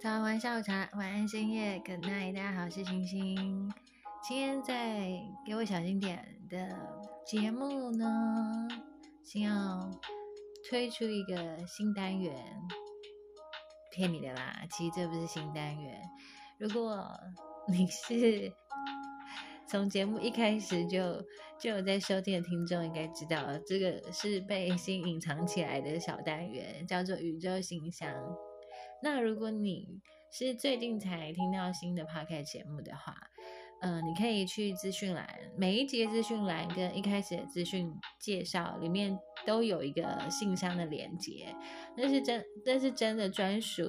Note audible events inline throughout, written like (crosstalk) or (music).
早安下午茶，晚安深夜，Good night，大家好，我是星星。今天在给我小心点的节目呢，先要推出一个新单元，骗你的啦，其实这不是新单元。如果你是从节目一开始就就有在收听的听众，应该知道这个是被新隐藏起来的小单元，叫做宇宙信箱。那如果你是最近才听到新的 p o c a s t 节目的话，呃，你可以去资讯栏，每一节资讯栏跟一开始的资讯介绍里面都有一个信箱的连接，那是真，那是真的专属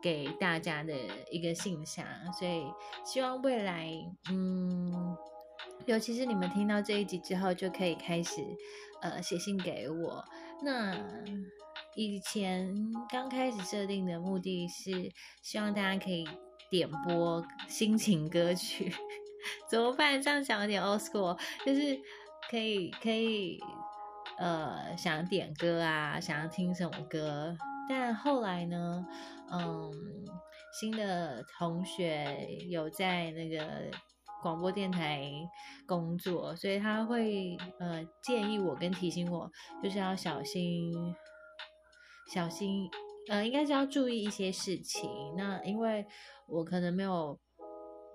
给大家的一个信箱，所以希望未来，嗯，尤其是你们听到这一集之后，就可以开始，呃，写信给我。那以前刚开始设定的目的是希望大家可以点播心情歌曲，(laughs) 怎么办？这样讲有点 old school，就是可以可以呃想点歌啊，想要听什么歌。但后来呢，嗯，新的同学有在那个广播电台工作，所以他会呃建议我跟提醒我，就是要小心。小心，呃，应该是要注意一些事情。那因为我可能没有，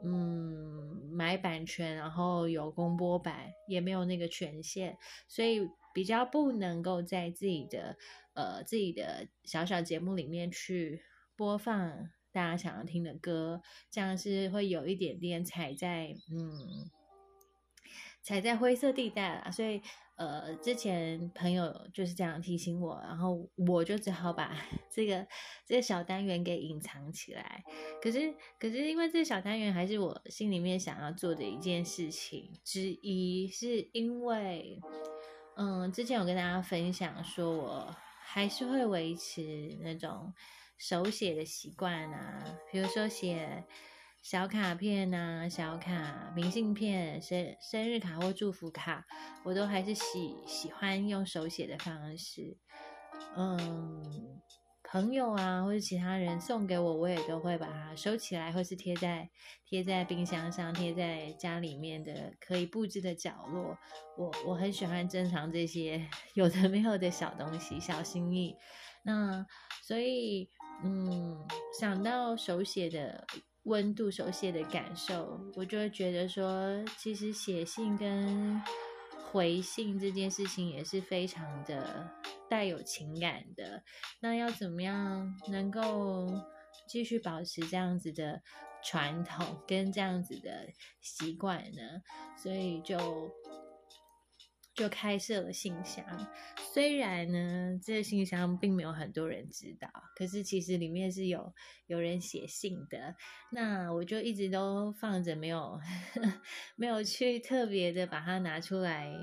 嗯，买版权，然后有公播版，也没有那个权限，所以比较不能够在自己的，呃，自己的小小节目里面去播放大家想要听的歌，这样是会有一点点踩在，嗯，踩在灰色地带啦，所以。呃，之前朋友就是这样提醒我，然后我就只好把 (laughs) 这个这个小单元给隐藏起来。可是，可是因为这个小单元还是我心里面想要做的一件事情之一，是因为，嗯，之前有跟大家分享说，我还是会维持那种手写的习惯啊，比如说写。小卡片呐，小卡、明信片、生生日卡或祝福卡，我都还是喜喜欢用手写的方式。嗯，朋友啊，或者其他人送给我，我也都会把它收起来，或是贴在贴在冰箱上，贴在家里面的可以布置的角落。我我很喜欢珍藏这些 (laughs) 有的没有的小东西、小心意。那所以，嗯，想到手写的。温度手写的感受，我就会觉得说，其实写信跟回信这件事情也是非常的带有情感的。那要怎么样能够继续保持这样子的传统跟这样子的习惯呢？所以就。就开设了信箱，虽然呢，这个信箱并没有很多人知道，可是其实里面是有有人写信的。那我就一直都放着，没有 (laughs) 没有去特别的把它拿出来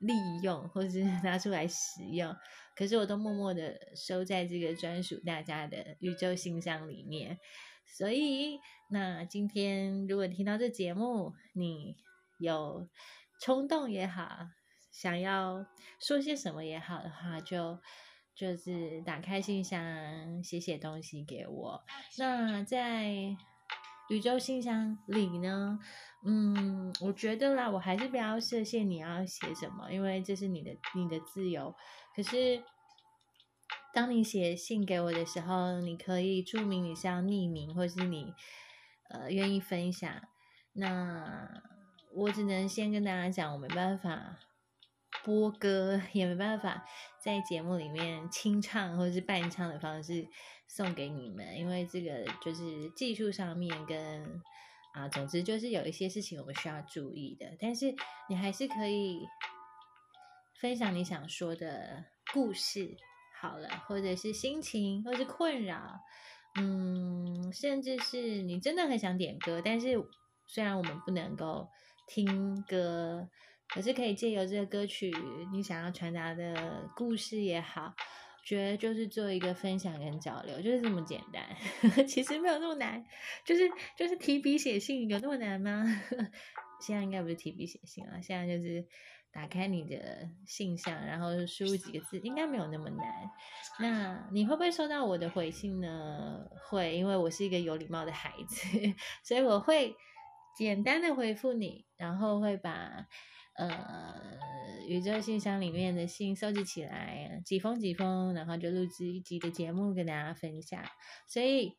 利用，或是 (laughs) 拿出来使用。可是我都默默的收在这个专属大家的宇宙信箱里面。所以，那今天如果听到这节目，你有冲动也好。想要说些什么也好的话，就就是打开信箱写写东西给我。那在宇宙信箱里呢，嗯，我觉得啦，我还是不要设限你要写什么，因为这是你的你的自由。可是当你写信给我的时候，你可以注明你是要匿名，或是你呃愿意分享。那我只能先跟大家讲，我没办法。播歌也没办法在节目里面清唱或者是伴唱的方式送给你们，因为这个就是技术上面跟啊，总之就是有一些事情我们需要注意的。但是你还是可以分享你想说的故事，好了，或者是心情，或是困扰，嗯，甚至是你真的很想点歌，但是虽然我们不能够听歌。可是可以借由这个歌曲，你想要传达的故事也好，觉得就是做一个分享跟交流，就是这么简单。(laughs) 其实没有那么难，就是就是提笔写信有那么难吗？(laughs) 现在应该不是提笔写信了，现在就是打开你的信箱，然后输入几个字，应该没有那么难。那你会不会收到我的回信呢？会，因为我是一个有礼貌的孩子，(laughs) 所以我会简单的回复你，然后会把呃宇宙信箱里面的信收集起来，几封几封，然后就录制一集的节目跟大家分享。所以。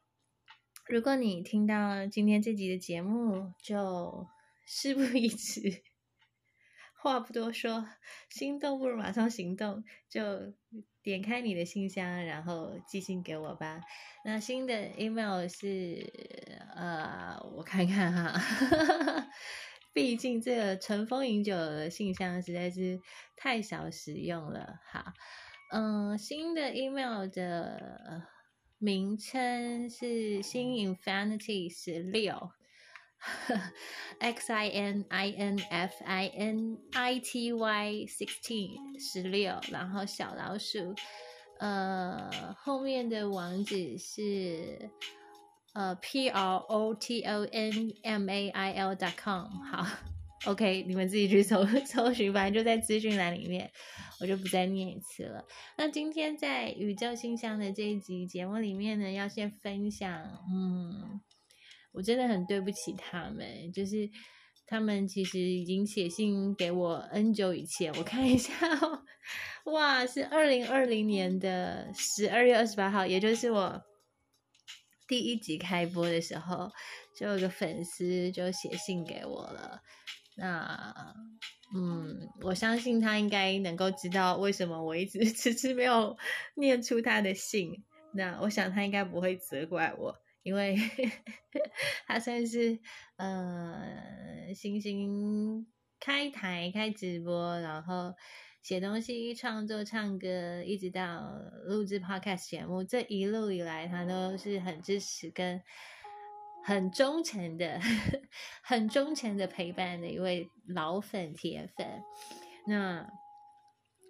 如果你听到今天这集的节目，就事不宜迟，话不多说，心动不如马上行动，就点开你的信箱，然后寄信给我吧。那新的 email 是呃，我看看哈，毕竟这个尘封已久的信箱实在是太少使用了。好，嗯，新的 email 的。名称是新 Infinity 十六，(laughs) X I N I N F I N I T Y sixteen 十六，然后小老鼠，呃，后面的网址是呃 P R O T O N M A I L dot com，好。OK，(laughs) 你们自己去搜 (laughs) 搜寻，反正就在资讯栏里面，我就不再念一次了。那今天在宇宙信箱的这一集节目里面呢，要先分享，嗯，我真的很对不起他们，就是他们其实已经写信给我 N 久以前，我看一下，(laughs) 哇，是二零二零年的十二月二十八号，也就是我第一集开播的时候，就有个粉丝就写信给我了。那，嗯，我相信他应该能够知道为什么我一直 (laughs) 迟迟没有念出他的信。那我想他应该不会责怪我，因为 (laughs) 他算是呃，星星开台开直播，然后写东西、创作、唱歌，一直到录制 podcast 节目，这一路以来，他都是很支持跟。很忠诚的，(laughs) 很忠诚的陪伴的一位老粉铁粉。那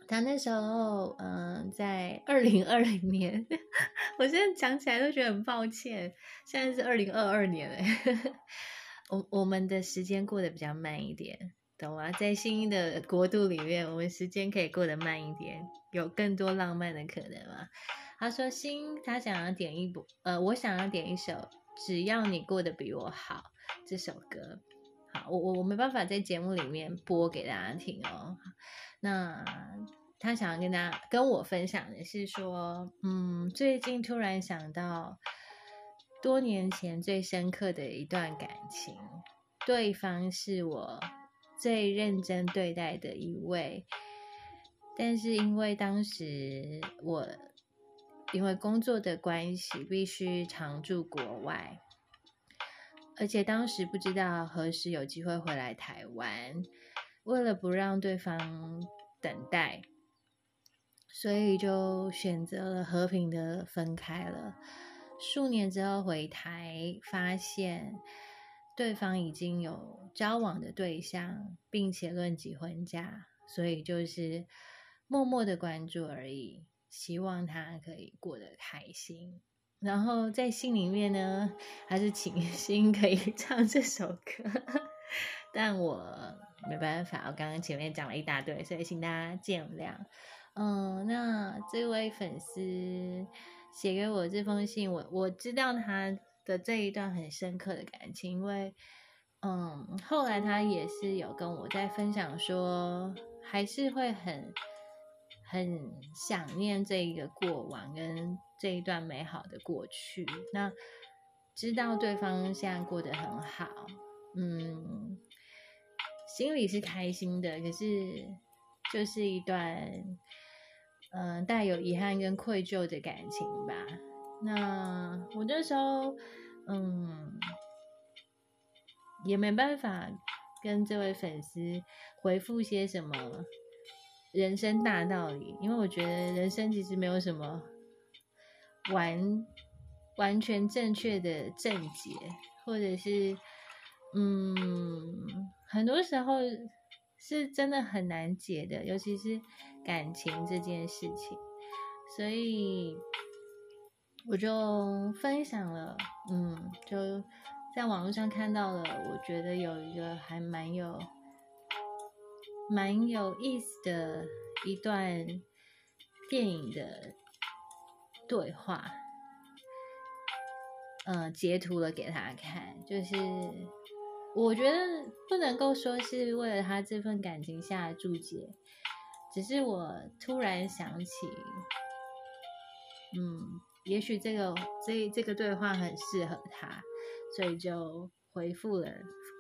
他那时候，嗯，在二零二零年，(laughs) 我现在讲起来都觉得很抱歉。现在是二零二二年了，(laughs) 我我们的时间过得比较慢一点，懂吗？在新的国度里面，我们时间可以过得慢一点，有更多浪漫的可能嘛？他说：“新，他想要点一部，呃，我想要点一首。”只要你过得比我好，这首歌好，我我我没办法在节目里面播给大家听哦。那他想要跟大家跟我分享的是说，嗯，最近突然想到多年前最深刻的一段感情，对方是我最认真对待的一位，但是因为当时我。因为工作的关系，必须常驻国外，而且当时不知道何时有机会回来台湾。为了不让对方等待，所以就选择了和平的分开了。数年之后回台，发现对方已经有交往的对象，并且论及婚嫁，所以就是默默的关注而已。希望他可以过得开心，然后在信里面呢，还是请心可以 (laughs) 唱这首歌，但我没办法，我刚刚前面讲了一大堆，所以请大家见谅。嗯，那这位粉丝写给我这封信，我我知道他的这一段很深刻的感情，因为嗯，后来他也是有跟我在分享说，还是会很。很想念这一个过往跟这一段美好的过去。那知道对方现在过得很好，嗯，心里是开心的。可是就是一段嗯带有遗憾跟愧疚的感情吧。那我那时候嗯也没办法跟这位粉丝回复些什么。人生大道理，因为我觉得人生其实没有什么完完全正确的正解，或者是嗯，很多时候是真的很难解的，尤其是感情这件事情。所以我就分享了，嗯，就在网络上看到了，我觉得有一个还蛮有蛮有意思的一段电影的对话，嗯，截图了给他看，就是我觉得不能够说是为了他这份感情下的注解，只是我突然想起，嗯。也许这个这这个对话很适合他，所以就回复了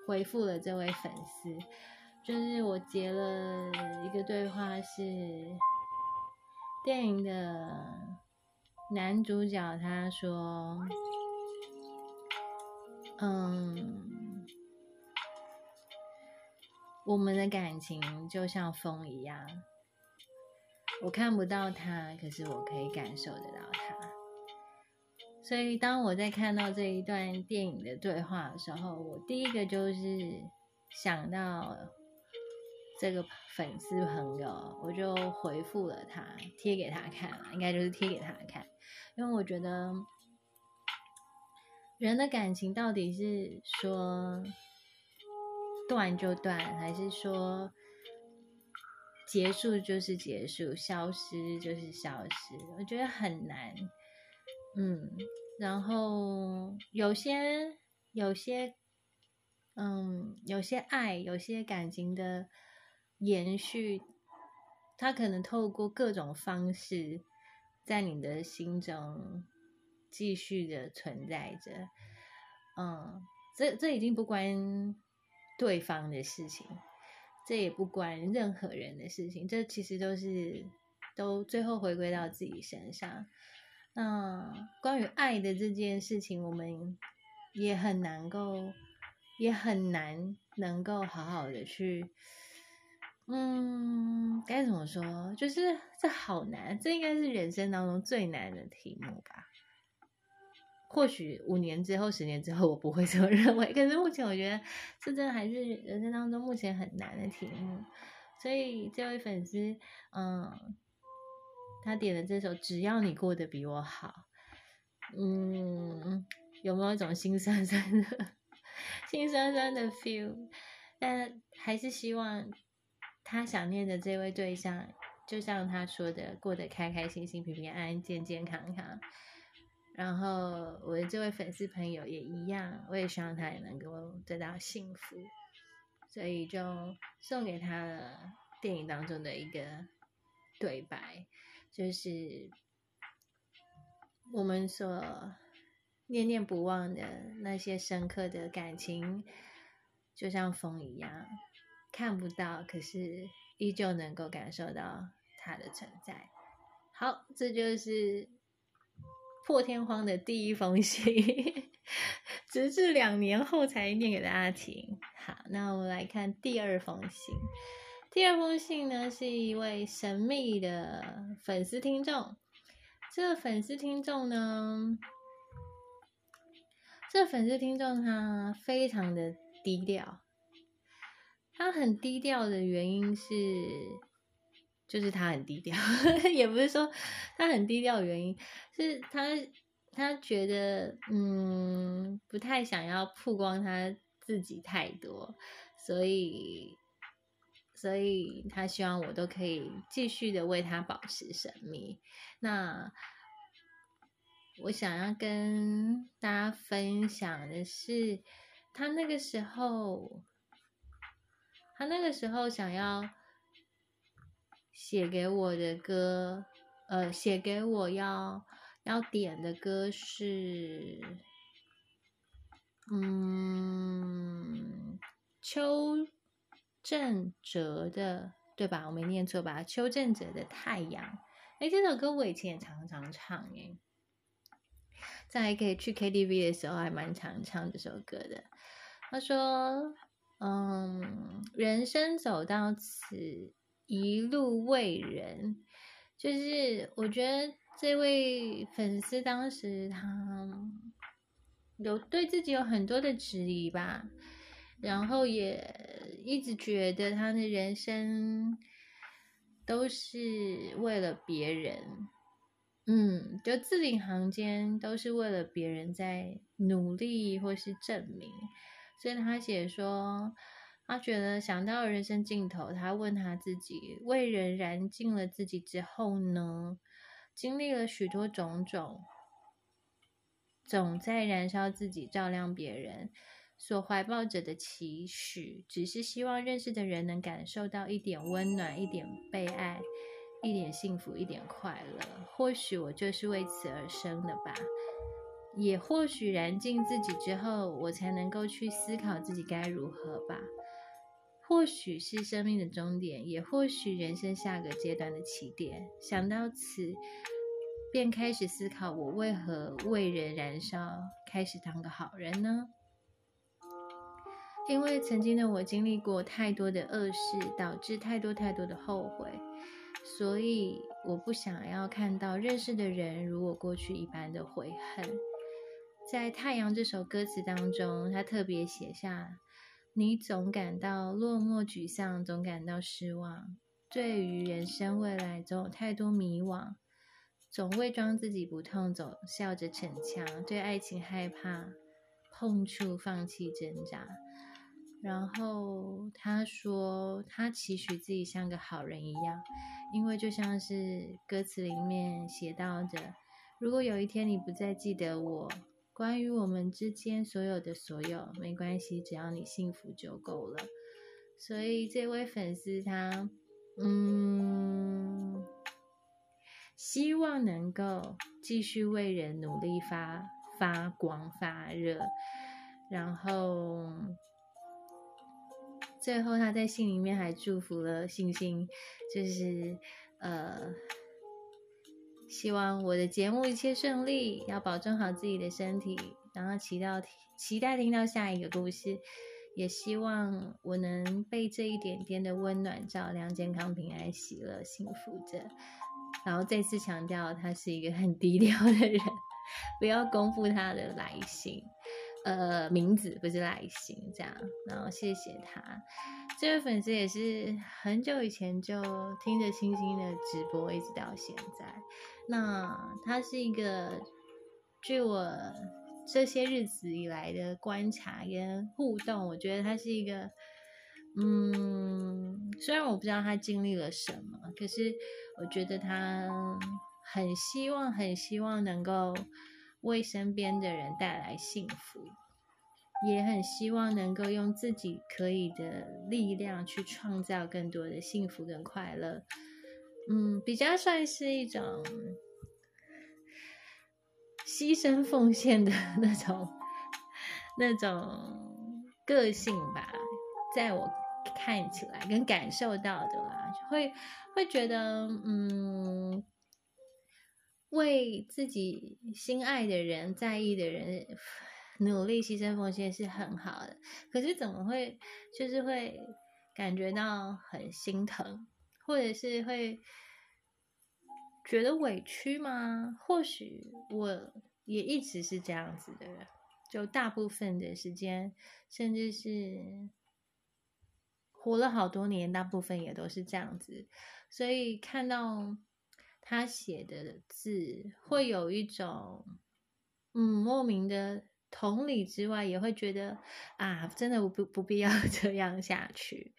回复了这位粉丝。就是我截了一个对话，是电影的男主角他说：“嗯，我们的感情就像风一样，我看不到他，可是我可以感受得到他。”所以，当我在看到这一段电影的对话的时候，我第一个就是想到这个粉丝朋友，我就回复了他，贴给他看，应该就是贴给他看，因为我觉得人的感情到底是说断就断，还是说结束就是结束，消失就是消失，我觉得很难。嗯，然后有些有些，嗯，有些爱，有些感情的延续，它可能透过各种方式，在你的心中继续的存在着。嗯，这这已经不关对方的事情，这也不关任何人的事情，这其实都是都最后回归到自己身上。那关于爱的这件事情，我们也很难够，也很难能够好好的去，嗯，该怎么说？就是这好难，这应该是人生当中最难的题目吧。或许五年之后、十年之后，我不会这么认为。可是目前，我觉得这真的还是人生当中目前很难的题目。所以这位粉丝，嗯。他点的这首《只要你过得比我好》，嗯，有没有一种心酸酸的、心酸酸的 feel？但还是希望他想念的这位对象，就像他说的，过得开开心心、平平安安、健健康康。然后我的这位粉丝朋友也一样，我也希望他也能够得到幸福，所以就送给他了电影当中的一个对白。就是我们所念念不忘的那些深刻的感情，就像风一样，看不到，可是依旧能够感受到它的存在。好，这就是破天荒的第一封信，(laughs) 直至两年后才念给大家听。好，那我们来看第二封信。第二封信呢，是一位神秘的粉丝听众。这个粉丝听众呢，这个粉丝听众他非常的低调。他很低调的原因是，就是他很低调，(laughs) 也不是说他很低调的原因，是他他觉得嗯，不太想要曝光他自己太多，所以。所以他希望我都可以继续的为他保持神秘。那我想要跟大家分享的是，他那个时候，他那个时候想要写给我的歌，呃，写给我要要点的歌是，嗯，秋。正哲的对吧？我没念错吧？邱正哲的《太阳》哎，这首歌我以前也常常唱哎，在可以去 KTV 的时候还蛮常唱这首歌的。他说：“嗯，人生走到此，一路为人。”就是我觉得这位粉丝当时他有对自己有很多的质疑吧。然后也一直觉得他的人生都是为了别人，嗯，就字里行间都是为了别人在努力或是证明，所以他写说，他觉得想到人生尽头，他问他自己，为人燃尽了自己之后呢，经历了许多种种，总在燃烧自己，照亮别人，所怀抱着的期许，只是希望认识的人能感受到一点温暖，一点被爱。一点幸福，一点快乐，或许我就是为此而生的吧。也或许燃尽自己之后，我才能够去思考自己该如何吧。或许是生命的终点，也或许人生下个阶段的起点。想到此，便开始思考：我为何为人燃烧，开始当个好人呢？因为曾经的我经历过太多的恶事，导致太多太多的后悔。所以，我不想要看到认识的人如我过去一般的悔恨。在《太阳》这首歌词当中，他特别写下：“你总感到落寞、沮丧，总感到失望。对于人生未来，总有太多迷惘，总伪装自己不痛，总笑着逞强。对爱情害怕，碰触、放弃、挣扎。”然后他说：“他期许自己像个好人一样。”因为就像是歌词里面写到的，如果有一天你不再记得我，关于我们之间所有的所有，没关系，只要你幸福就够了。所以这位粉丝他，嗯，希望能够继续为人努力发发光发热，然后。最后，他在信里面还祝福了星星，就是呃，希望我的节目一切顺利，要保重好自己的身体，然后期待期待听到下一个故事，也希望我能被这一点点的温暖照亮，健康平安喜乐幸福着。然后再次强调，他是一个很低调的人，(laughs) 不要公布他的来信。呃，名字不是来信这样，然后谢谢他。这位粉丝也是很久以前就听着星星的直播，一直到现在。那他是一个，据我这些日子以来的观察跟互动，我觉得他是一个，嗯，虽然我不知道他经历了什么，可是我觉得他很希望，很希望能够。为身边的人带来幸福，也很希望能够用自己可以的力量去创造更多的幸福跟快乐。嗯，比较算是一种牺牲奉献的 (laughs) 那种那种个性吧，在我看起来跟感受到的啦，会会觉得嗯。为自己心爱的人、在意的人努力、牺牲、奉献是很好的，可是怎么会就是会感觉到很心疼，或者是会觉得委屈吗？或许我也一直是这样子的人，就大部分的时间，甚至是活了好多年，大部分也都是这样子，所以看到。他写的字会有一种，嗯，莫名的同理之外，也会觉得啊，真的不不必要 (laughs) 这样下去。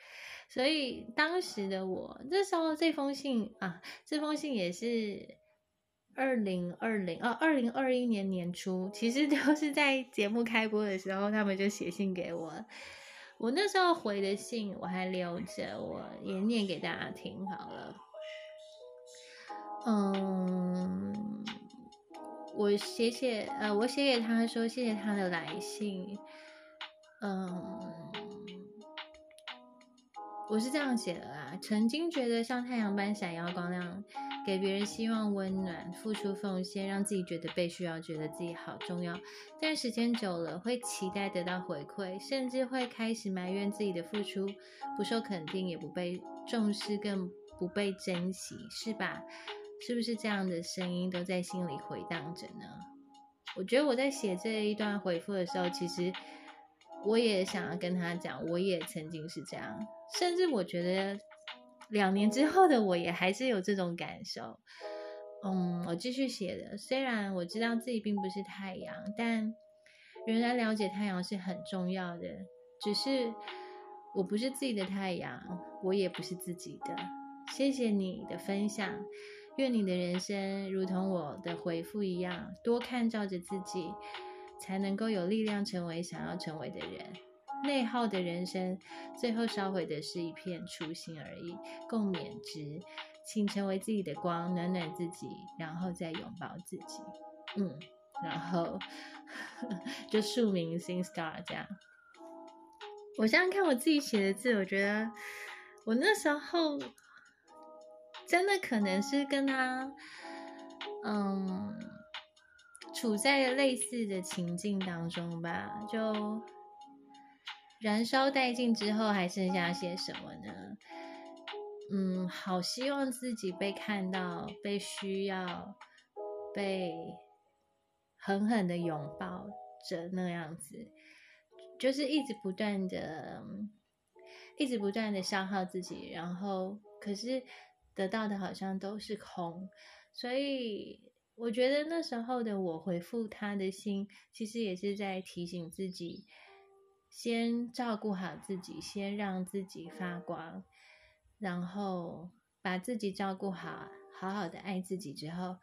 所以当时的我，这时候这封信啊，这封信也是二零二零哦，二零二一年年初，其实都是在节目开播的时候，他们就写信给我。我那时候回的信我还留着，我也念给大家听好了。嗯，我写写，呃，我写给他说谢谢他的来信。嗯，我是这样写的啦。曾经觉得像太阳般闪耀光亮，给别人希望温暖，付出奉献，让自己觉得被需要，觉得自己好重要。但时间久了，会期待得到回馈，甚至会开始埋怨自己的付出不受肯定，也不被重视，更不被珍惜，是吧？是不是这样的声音都在心里回荡着呢？我觉得我在写这一段回复的时候，其实我也想要跟他讲，我也曾经是这样，甚至我觉得两年之后的我也还是有这种感受。嗯，我继续写的。虽然我知道自己并不是太阳，但仍然了解太阳是很重要的。只是我不是自己的太阳，我也不是自己的。谢谢你的分享，愿你的人生如同我的回复一样，多看照着自己，才能够有力量成为想要成为的人。内耗的人生，最后烧毁的是一片初心而已。共勉之，请成为自己的光，暖暖自己，然后再拥抱自己。嗯，然后 (laughs) 就署名新 Star 这样。我现在看我自己写的字，我觉得我那时候真的可能是跟他，嗯，处在类似的情境当中吧，就。燃烧殆尽之后，还剩下些什么呢？嗯，好希望自己被看到、被需要、被狠狠的拥抱着那样子，就是一直不断的、一直不断的消耗自己，然后可是得到的好像都是空，所以我觉得那时候的我回复他的心，其实也是在提醒自己。先照顾好自己，先让自己发光，然后把自己照顾好，好好的爱自己之后，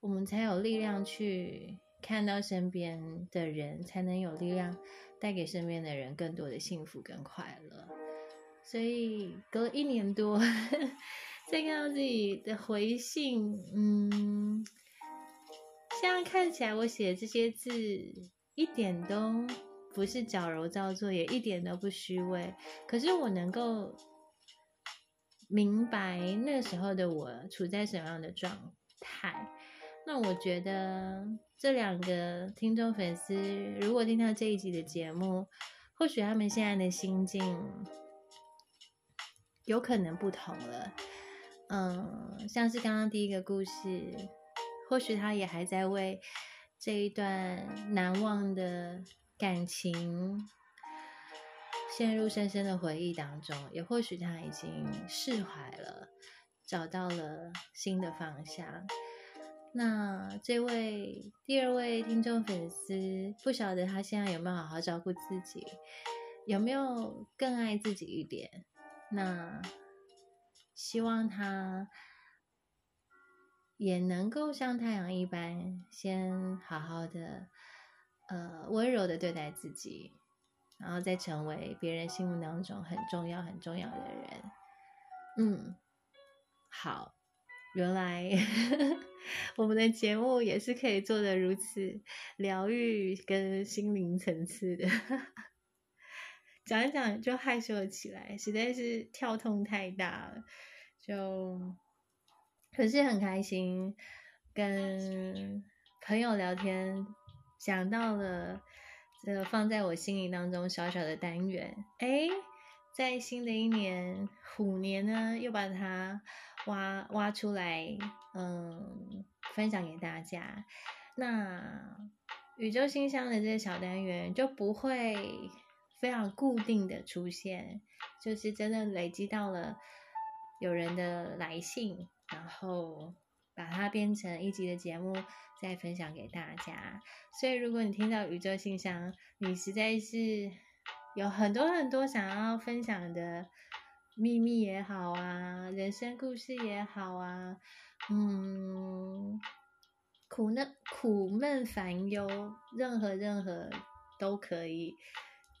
我们才有力量去看到身边的人，才能有力量带给身边的人更多的幸福跟快乐。所以隔了一年多，(laughs) 再看到自己的回信，嗯，现在看起来我写的这些字一点都。不是矫揉造作，也一点都不虚伪。可是我能够明白那时候的我处在什么样的状态。那我觉得这两个听众粉丝，如果听到这一集的节目，或许他们现在的心境有可能不同了。嗯，像是刚刚第一个故事，或许他也还在为这一段难忘的。感情陷入深深的回忆当中，也或许他已经释怀了，找到了新的方向。那这位第二位听众粉丝，不晓得他现在有没有好好照顾自己，有没有更爱自己一点？那希望他也能够像太阳一般，先好好的。呃，温柔的对待自己，然后再成为别人心目当中很重要、很重要的人。嗯，好，原来 (laughs) 我们的节目也是可以做的如此疗愈跟心灵层次的。(laughs) 讲一讲就害羞了起来，实在是跳痛太大了。就可是很开心，跟朋友聊天。想到了这个放在我心里当中小小的单元，哎，在新的一年虎年呢，又把它挖挖出来，嗯，分享给大家。那宇宙信箱的这个小单元就不会非常固定的出现，就是真的累积到了有人的来信，然后。把它编成一集的节目，再分享给大家。所以，如果你听到宇宙信箱，你实在是有很多很多想要分享的秘密也好啊，人生故事也好啊，嗯，苦闷、苦闷、烦忧，任何任何都可以。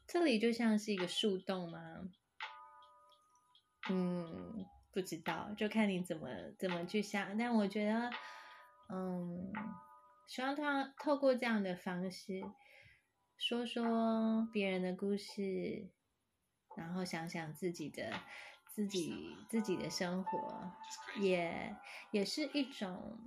这里就像是一个树洞吗？嗯。不知道，就看你怎么怎么去想。但我觉得，嗯，希望他透过这样的方式，说说别人的故事，然后想想自己的自己自己的生活，也也是一种，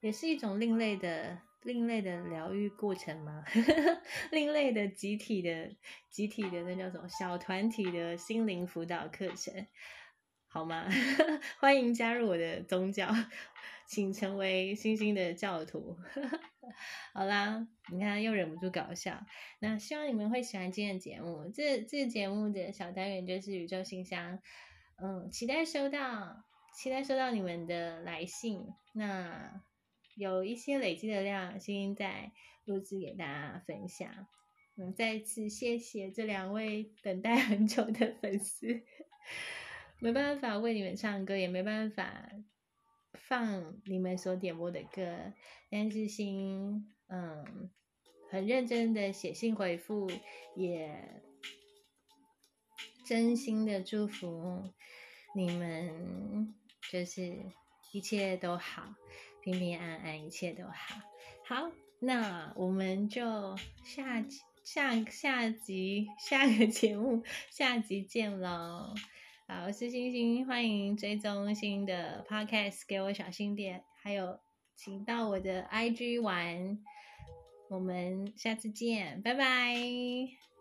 也是一种另类的另类的疗愈过程吗？(laughs) 另类的集体的集体的那叫什么小团体的心灵辅导课程。好吗？(laughs) 欢迎加入我的宗教，(laughs) 请成为星星的教徒。(laughs) 好啦，你看又忍不住搞笑。那希望你们会喜欢今天的节目。这这节目的小单元就是宇宙信箱。嗯，期待收到期待收到你们的来信。那有一些累积的量，星星在录制给大家分享。嗯，再次谢谢这两位等待很久的粉丝，没办法为你们唱歌，也没办法放你们所点播的歌，但是心嗯很认真的写信回复，也真心的祝福你们，就是一切都好，平平安安，一切都好。好，那我们就下集。下下集下个节目下集见喽！好，我是星星，欢迎追踪新的 podcast，给我小心点，还有请到我的 IG 玩，我们下次见，拜拜。